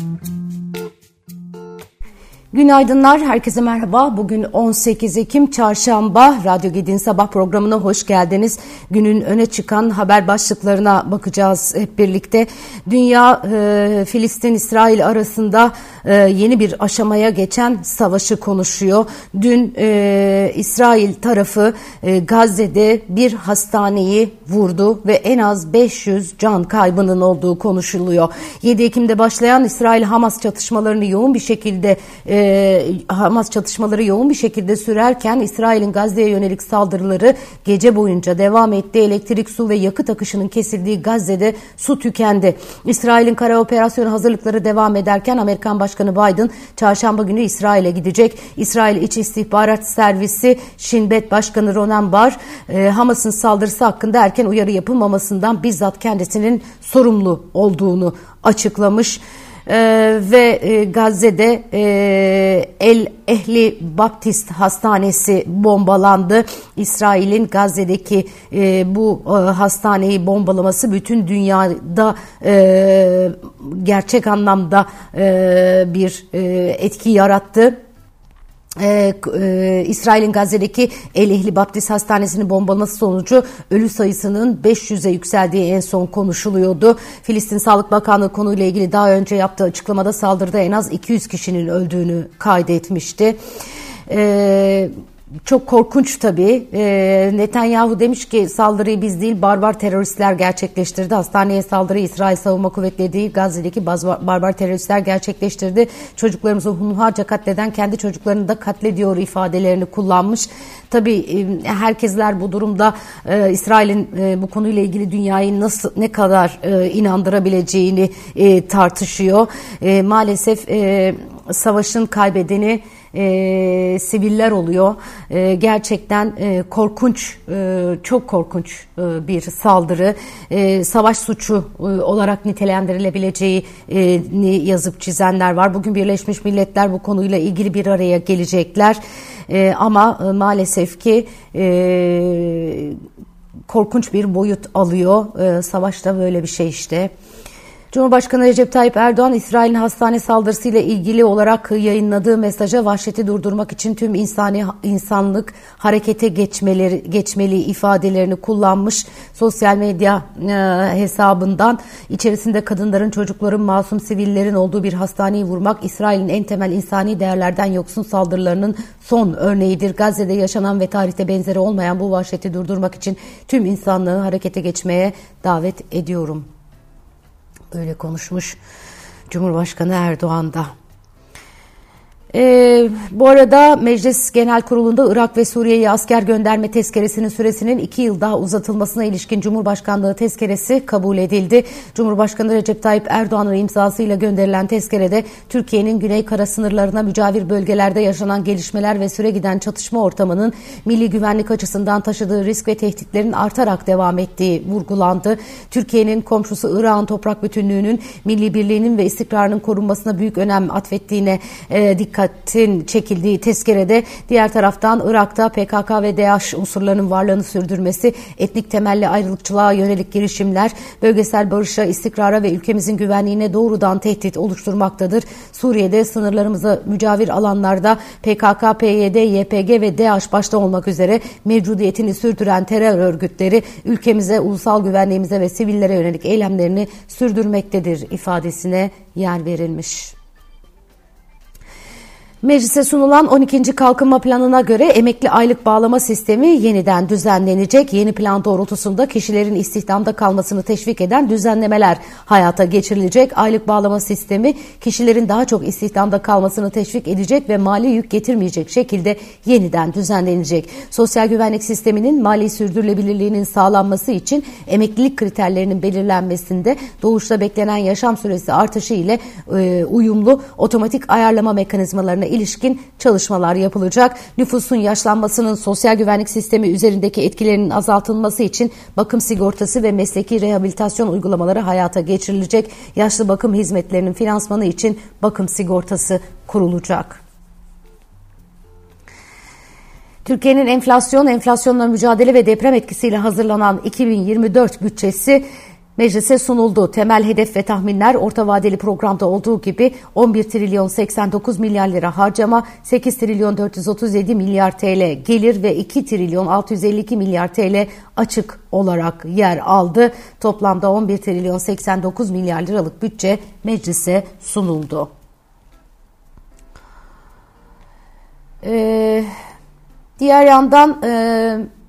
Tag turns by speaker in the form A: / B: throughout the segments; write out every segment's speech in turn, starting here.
A: Mm-hmm. Günaydınlar, herkese merhaba. Bugün 18 Ekim Çarşamba. Radyo Gedi'nin sabah programına hoş geldiniz. Günün öne çıkan haber başlıklarına bakacağız hep birlikte. Dünya, e, Filistin-İsrail arasında e, yeni bir aşamaya geçen savaşı konuşuyor. Dün e, İsrail tarafı e, Gazze'de bir hastaneyi vurdu ve en az 500 can kaybının olduğu konuşuluyor. 7 Ekim'de başlayan İsrail-Hamas çatışmalarını yoğun bir şekilde e, e, Hamas çatışmaları yoğun bir şekilde sürerken İsrail'in Gazze'ye yönelik saldırıları gece boyunca devam etti. Elektrik, su ve yakıt akışının kesildiği Gazze'de su tükendi. İsrail'in kara operasyonu hazırlıkları devam ederken Amerikan Başkanı Biden çarşamba günü İsrail'e gidecek. İsrail İç İstihbarat Servisi Şinbet Başkanı Ronan Bar e, Hamas'ın saldırısı hakkında erken uyarı yapılmamasından bizzat kendisinin sorumlu olduğunu açıklamış. Ee, ve e, Gazze'de e, El Ehli Baptist Hastanesi bombalandı. İsrail'in Gazze'deki e, bu e, hastaneyi bombalaması bütün dünyada e, gerçek anlamda e, bir e, etki yarattı. Ee, e, İsrail'in Gazze'deki El Ehli Baptist Hastanesi'nin bombalaması sonucu ölü sayısının 500'e yükseldiği en son konuşuluyordu. Filistin Sağlık Bakanlığı konuyla ilgili daha önce yaptığı açıklamada saldırıda en az 200 kişinin öldüğünü kaydetmişti. Ee, çok korkunç tabii. E, Netanyahu demiş ki saldırıyı biz değil barbar teröristler gerçekleştirdi. Hastaneye saldırıyı İsrail Savunma Kuvvetleri değil Gazze'deki barbar teröristler gerçekleştirdi. Çocuklarımızı hunharca katleden kendi çocuklarını da katlediyor ifadelerini kullanmış. Tabii e, herkesler bu durumda e, İsrail'in e, bu konuyla ilgili dünyayı nasıl ne kadar e, inandırabileceğini e, tartışıyor. E, maalesef e, savaşın kaybedeni e, siviller oluyor. E, gerçekten e, korkunç, e, çok korkunç e, bir saldırı. E, savaş suçu e, olarak nitelendirilebileceğini yazıp çizenler var. Bugün Birleşmiş Milletler bu konuyla ilgili bir araya gelecekler. E, ama e, maalesef ki e, korkunç bir boyut alıyor. E, savaşta böyle bir şey işte. Cumhurbaşkanı Recep Tayyip Erdoğan, İsrail'in hastane saldırısıyla ilgili olarak yayınladığı mesaja vahşeti durdurmak için tüm insani insanlık harekete geçmeleri, geçmeli ifadelerini kullanmış. Sosyal medya e, hesabından içerisinde kadınların, çocukların, masum sivillerin olduğu bir hastaneyi vurmak İsrail'in en temel insani değerlerden yoksun saldırılarının son örneğidir. Gazze'de yaşanan ve tarihte benzeri olmayan bu vahşeti durdurmak için tüm insanlığı harekete geçmeye davet ediyorum. Öyle konuşmuş Cumhurbaşkanı Erdoğan da. Ee, bu arada Meclis Genel Kurulu'nda Irak ve Suriye'ye asker gönderme tezkeresinin süresinin iki yıl daha uzatılmasına ilişkin Cumhurbaşkanlığı tezkeresi kabul edildi. Cumhurbaşkanı Recep Tayyip Erdoğan'ın imzasıyla gönderilen tezkerede Türkiye'nin güney kara sınırlarına mücavir bölgelerde yaşanan gelişmeler ve süre giden çatışma ortamının milli güvenlik açısından taşıdığı risk ve tehditlerin artarak devam ettiği vurgulandı. Türkiye'nin komşusu Irak'ın toprak bütünlüğünün, milli birliğinin ve istikrarının korunmasına büyük önem atfettiğine e, dikkat dikkatin çekildiği tezkerede diğer taraftan Irak'ta PKK ve DAEŞ unsurlarının varlığını sürdürmesi, etnik temelli ayrılıkçılığa yönelik girişimler, bölgesel barışa, istikrara ve ülkemizin güvenliğine doğrudan tehdit oluşturmaktadır. Suriye'de sınırlarımıza mücavir alanlarda PKK, PYD, YPG ve DAEŞ başta olmak üzere mevcudiyetini sürdüren terör örgütleri ülkemize, ulusal güvenliğimize ve sivillere yönelik eylemlerini sürdürmektedir ifadesine yer verilmiş. Meclise sunulan 12. kalkınma planına göre emekli aylık bağlama sistemi yeniden düzenlenecek. Yeni plan doğrultusunda kişilerin istihdamda kalmasını teşvik eden düzenlemeler hayata geçirilecek. Aylık bağlama sistemi kişilerin daha çok istihdamda kalmasını teşvik edecek ve mali yük getirmeyecek şekilde yeniden düzenlenecek. Sosyal güvenlik sisteminin mali sürdürülebilirliğinin sağlanması için emeklilik kriterlerinin belirlenmesinde doğuşta beklenen yaşam süresi artışı ile e, uyumlu otomatik ayarlama mekanizmalarına ilişkin çalışmalar yapılacak. Nüfusun yaşlanmasının sosyal güvenlik sistemi üzerindeki etkilerinin azaltılması için bakım sigortası ve mesleki rehabilitasyon uygulamaları hayata geçirilecek. Yaşlı bakım hizmetlerinin finansmanı için bakım sigortası kurulacak. Türkiye'nin enflasyon, enflasyonla mücadele ve deprem etkisiyle hazırlanan 2024 bütçesi meclise sunuldu. Temel hedef ve tahminler orta vadeli programda olduğu gibi 11 trilyon 89 milyar lira harcama, 8 trilyon 437 milyar TL gelir ve 2 trilyon 652 milyar TL açık olarak yer aldı. Toplamda 11 trilyon 89 milyar liralık bütçe meclise sunuldu. Ee, diğer yandan e,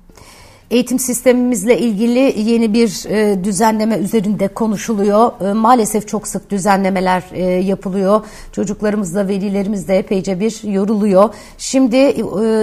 A: Eğitim sistemimizle ilgili yeni bir e, düzenleme üzerinde konuşuluyor. E, maalesef çok sık düzenlemeler e, yapılıyor. Çocuklarımız da velilerimiz de epeyce bir yoruluyor. Şimdi e,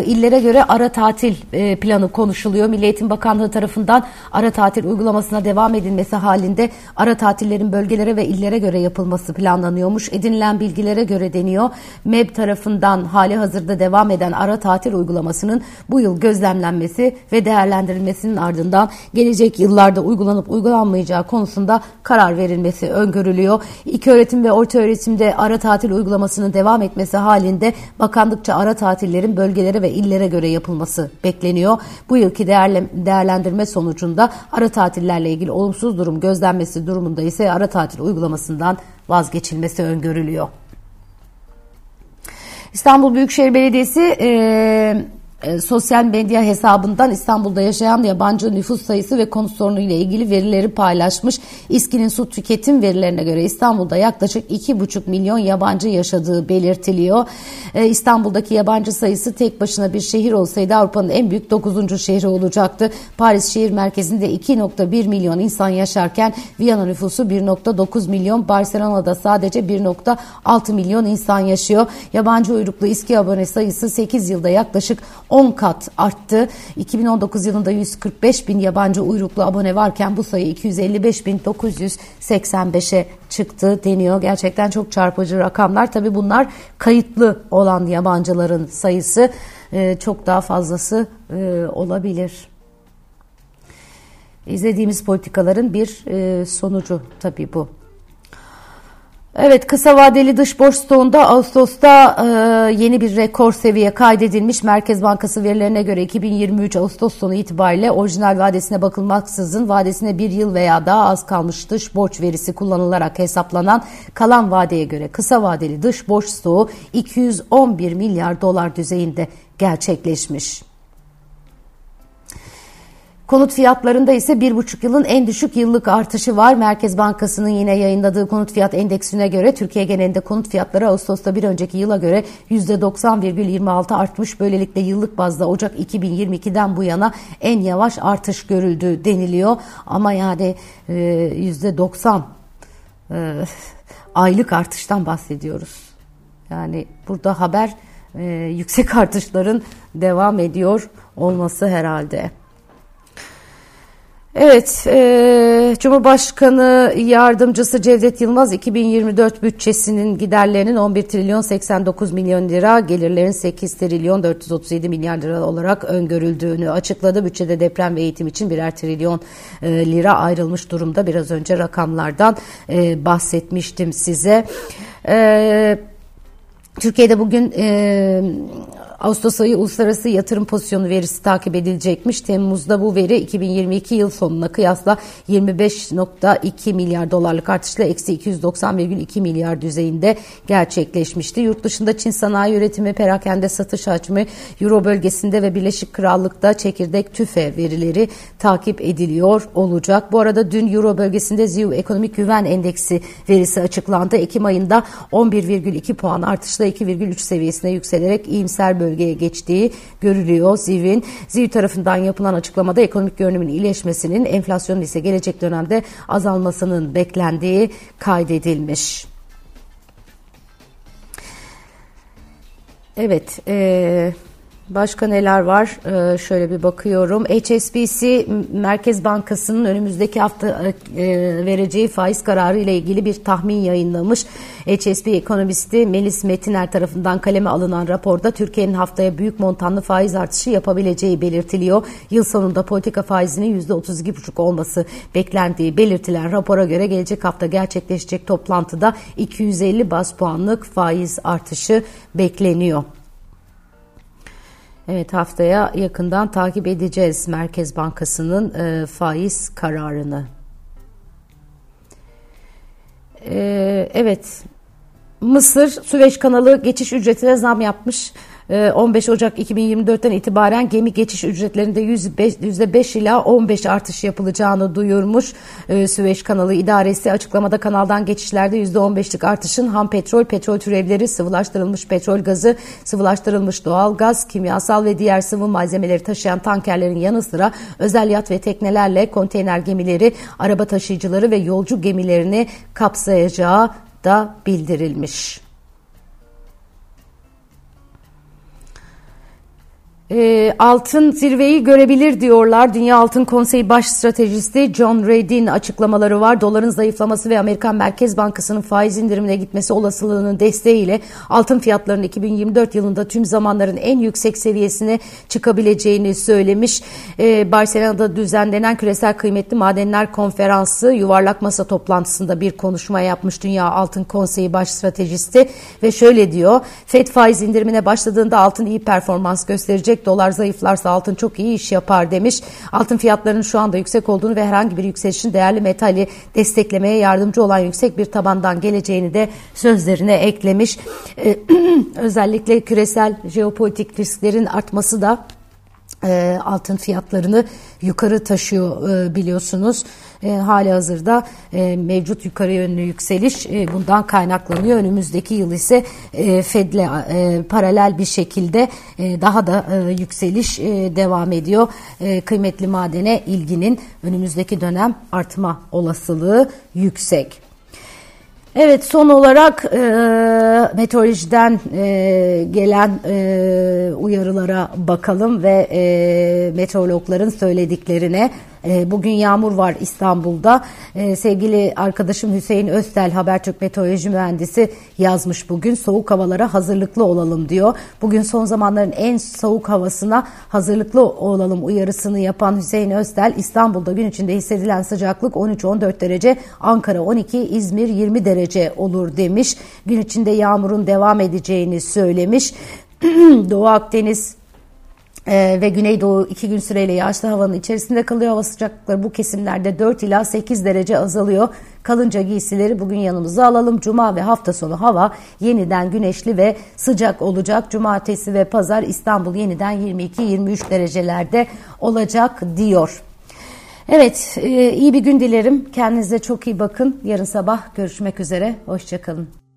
A: illere göre ara tatil e, planı konuşuluyor. Milli Eğitim Bakanlığı tarafından ara tatil uygulamasına devam edilmesi halinde ara tatillerin bölgelere ve illere göre yapılması planlanıyormuş. Edinilen bilgilere göre deniyor. MEB tarafından hali hazırda devam eden ara tatil uygulamasının bu yıl gözlemlenmesi ve değerlendirilmesi verilmesinin ardından gelecek yıllarda uygulanıp uygulanmayacağı konusunda karar verilmesi öngörülüyor. İlk öğretim ve orta öğretimde ara tatil uygulamasının devam etmesi halinde bakanlıkça ara tatillerin bölgelere ve illere göre yapılması bekleniyor. Bu yılki değerlendirme sonucunda ara tatillerle ilgili olumsuz durum gözlenmesi durumunda ise ara tatil uygulamasından vazgeçilmesi öngörülüyor. İstanbul Büyükşehir Belediyesi e, e, sosyal medya hesabından İstanbul'da yaşayan yabancı nüfus sayısı ve konut sorunu ile ilgili verileri paylaşmış. İSKİ'nin su tüketim verilerine göre İstanbul'da yaklaşık 2,5 milyon yabancı yaşadığı belirtiliyor. E, İstanbul'daki yabancı sayısı tek başına bir şehir olsaydı Avrupa'nın en büyük 9. şehri olacaktı. Paris şehir merkezinde 2,1 milyon insan yaşarken Viyana nüfusu 1,9 milyon, Barcelona'da sadece 1,6 milyon insan yaşıyor. Yabancı uyruklu İSKİ abone sayısı 8 yılda yaklaşık 10 kat arttı. 2019 yılında 145 bin yabancı uyruklu abone varken bu sayı 255 bin 985'e çıktı deniyor. Gerçekten çok çarpıcı rakamlar. Tabii bunlar kayıtlı olan yabancıların sayısı e, çok daha fazlası e, olabilir. İzlediğimiz politikaların bir e, sonucu tabii bu. Evet kısa vadeli dış borç stoğunda Ağustos'ta e, yeni bir rekor seviye kaydedilmiş. Merkez Bankası verilerine göre 2023 Ağustos sonu itibariyle orijinal vadesine bakılmaksızın vadesine bir yıl veya daha az kalmış dış borç verisi kullanılarak hesaplanan kalan vadeye göre kısa vadeli dış borç stoğu 211 milyar dolar düzeyinde gerçekleşmiş. Konut fiyatlarında ise bir buçuk yılın en düşük yıllık artışı var. Merkez Bankası'nın yine yayınladığı konut fiyat endeksine göre Türkiye genelinde konut fiyatları Ağustos'ta bir önceki yıla göre %90,26 artmış. Böylelikle yıllık bazda Ocak 2022'den bu yana en yavaş artış görüldü deniliyor. Ama yani %90 e, e, aylık artıştan bahsediyoruz. Yani burada haber e, yüksek artışların devam ediyor olması herhalde. Evet, e, Cumhurbaşkanı Yardımcısı Cevdet Yılmaz 2024 bütçesinin giderlerinin 11 trilyon 89 milyon lira, gelirlerin 8 trilyon 437 milyar lira olarak öngörüldüğünü açıkladı. Bütçede deprem ve eğitim için birer trilyon e, lira ayrılmış durumda. Biraz önce rakamlardan e, bahsetmiştim size. Evet. Türkiye'de bugün e, Ağustos ayı uluslararası yatırım pozisyonu verisi takip edilecekmiş. Temmuz'da bu veri 2022 yıl sonuna kıyasla 25.2 milyar dolarlık artışla eksi 290,2 milyar düzeyinde gerçekleşmişti. Yurt dışında Çin sanayi üretimi, perakende satış hacmi, Euro bölgesinde ve Birleşik Krallık'ta çekirdek tüfe verileri takip ediliyor olacak. Bu arada dün Euro bölgesinde ZİV Ekonomik Güven Endeksi verisi açıklandı. Ekim ayında 11,2 puan artışla 2,3 seviyesine yükselerek iyimser bölgeye geçtiği görülüyor ZİV'in. ZİV tarafından yapılan açıklamada ekonomik görünümün iyileşmesinin enflasyonun ise gelecek dönemde azalmasının beklendiği kaydedilmiş. Evet, e, Başka neler var? Ee, şöyle bir bakıyorum. HSBC Merkez Bankası'nın önümüzdeki hafta e, vereceği faiz kararı ile ilgili bir tahmin yayınlamış. HSBC ekonomisti Melis Metiner tarafından kaleme alınan raporda Türkiye'nin haftaya büyük montanlı faiz artışı yapabileceği belirtiliyor. Yıl sonunda politika faizinin %32,5 olması beklendiği belirtilen rapora göre gelecek hafta gerçekleşecek toplantıda 250 bas puanlık faiz artışı bekleniyor. Evet haftaya yakından takip edeceğiz Merkez Bankası'nın e, faiz kararını. E, evet Mısır Süveyş kanalı geçiş ücretine zam yapmış. 15 ee, Ocak 2024'ten itibaren gemi geçiş ücretlerinde %5 ila 15 artış yapılacağını duyurmuş. Ee, Süveyş Kanalı İdaresi açıklamada kanaldan geçişlerde %15'lik artışın ham petrol, petrol türevleri, sıvılaştırılmış petrol gazı, sıvılaştırılmış doğal gaz, kimyasal ve diğer sıvı malzemeleri taşıyan tankerlerin yanı sıra özel yat ve teknelerle konteyner gemileri, araba taşıyıcıları ve yolcu gemilerini kapsayacağı da bildirilmiş. E, altın zirveyi görebilir diyorlar. Dünya Altın Konseyi Baş Stratejisti John Reid'in açıklamaları var. Doların zayıflaması ve Amerikan Merkez Bankası'nın faiz indirimine gitmesi olasılığının desteğiyle altın fiyatlarının 2024 yılında tüm zamanların en yüksek seviyesine çıkabileceğini söylemiş. E, Barcelona'da düzenlenen Küresel Kıymetli Madenler Konferansı yuvarlak masa toplantısında bir konuşma yapmış Dünya Altın Konseyi Baş Stratejisti ve şöyle diyor. FED faiz indirimine başladığında altın iyi performans gösterecek yüksek dolar zayıflarsa altın çok iyi iş yapar demiş. Altın fiyatlarının şu anda yüksek olduğunu ve herhangi bir yükselişin değerli metali desteklemeye yardımcı olan yüksek bir tabandan geleceğini de sözlerine eklemiş. Ee, özellikle küresel jeopolitik risklerin artması da e, altın fiyatlarını yukarı taşıyor e, biliyorsunuz. E, hali hazırda e, mevcut yukarı yönlü yükseliş e, bundan kaynaklanıyor. Önümüzdeki yıl ise e, Fed'le e, paralel bir şekilde e, daha da e, yükseliş e, devam ediyor. E, kıymetli madene ilginin önümüzdeki dönem artma olasılığı yüksek. Evet son olarak e, meteorolojiden e, gelen e, uyarılara bakalım ve e, meteorologların söylediklerine. Ee, bugün yağmur var İstanbul'da. Ee, sevgili arkadaşım Hüseyin Öztel Habertürk Meteoroloji Mühendisi yazmış bugün. Soğuk havalara hazırlıklı olalım diyor. Bugün son zamanların en soğuk havasına hazırlıklı olalım uyarısını yapan Hüseyin Öztel İstanbul'da gün içinde hissedilen sıcaklık 13-14 derece, Ankara 12, İzmir 20 derece olur demiş. Gün içinde yağmurun devam edeceğini söylemiş. Doğu Akdeniz ee, ve Güneydoğu iki gün süreyle yağışlı havanın içerisinde kalıyor. Hava sıcaklıkları bu kesimlerde 4 ila 8 derece azalıyor. Kalınca giysileri bugün yanımıza alalım. Cuma ve hafta sonu hava yeniden güneşli ve sıcak olacak. Cumartesi ve pazar İstanbul yeniden 22-23 derecelerde olacak diyor. Evet e, iyi bir gün dilerim. Kendinize çok iyi bakın. Yarın sabah görüşmek üzere. Hoşçakalın.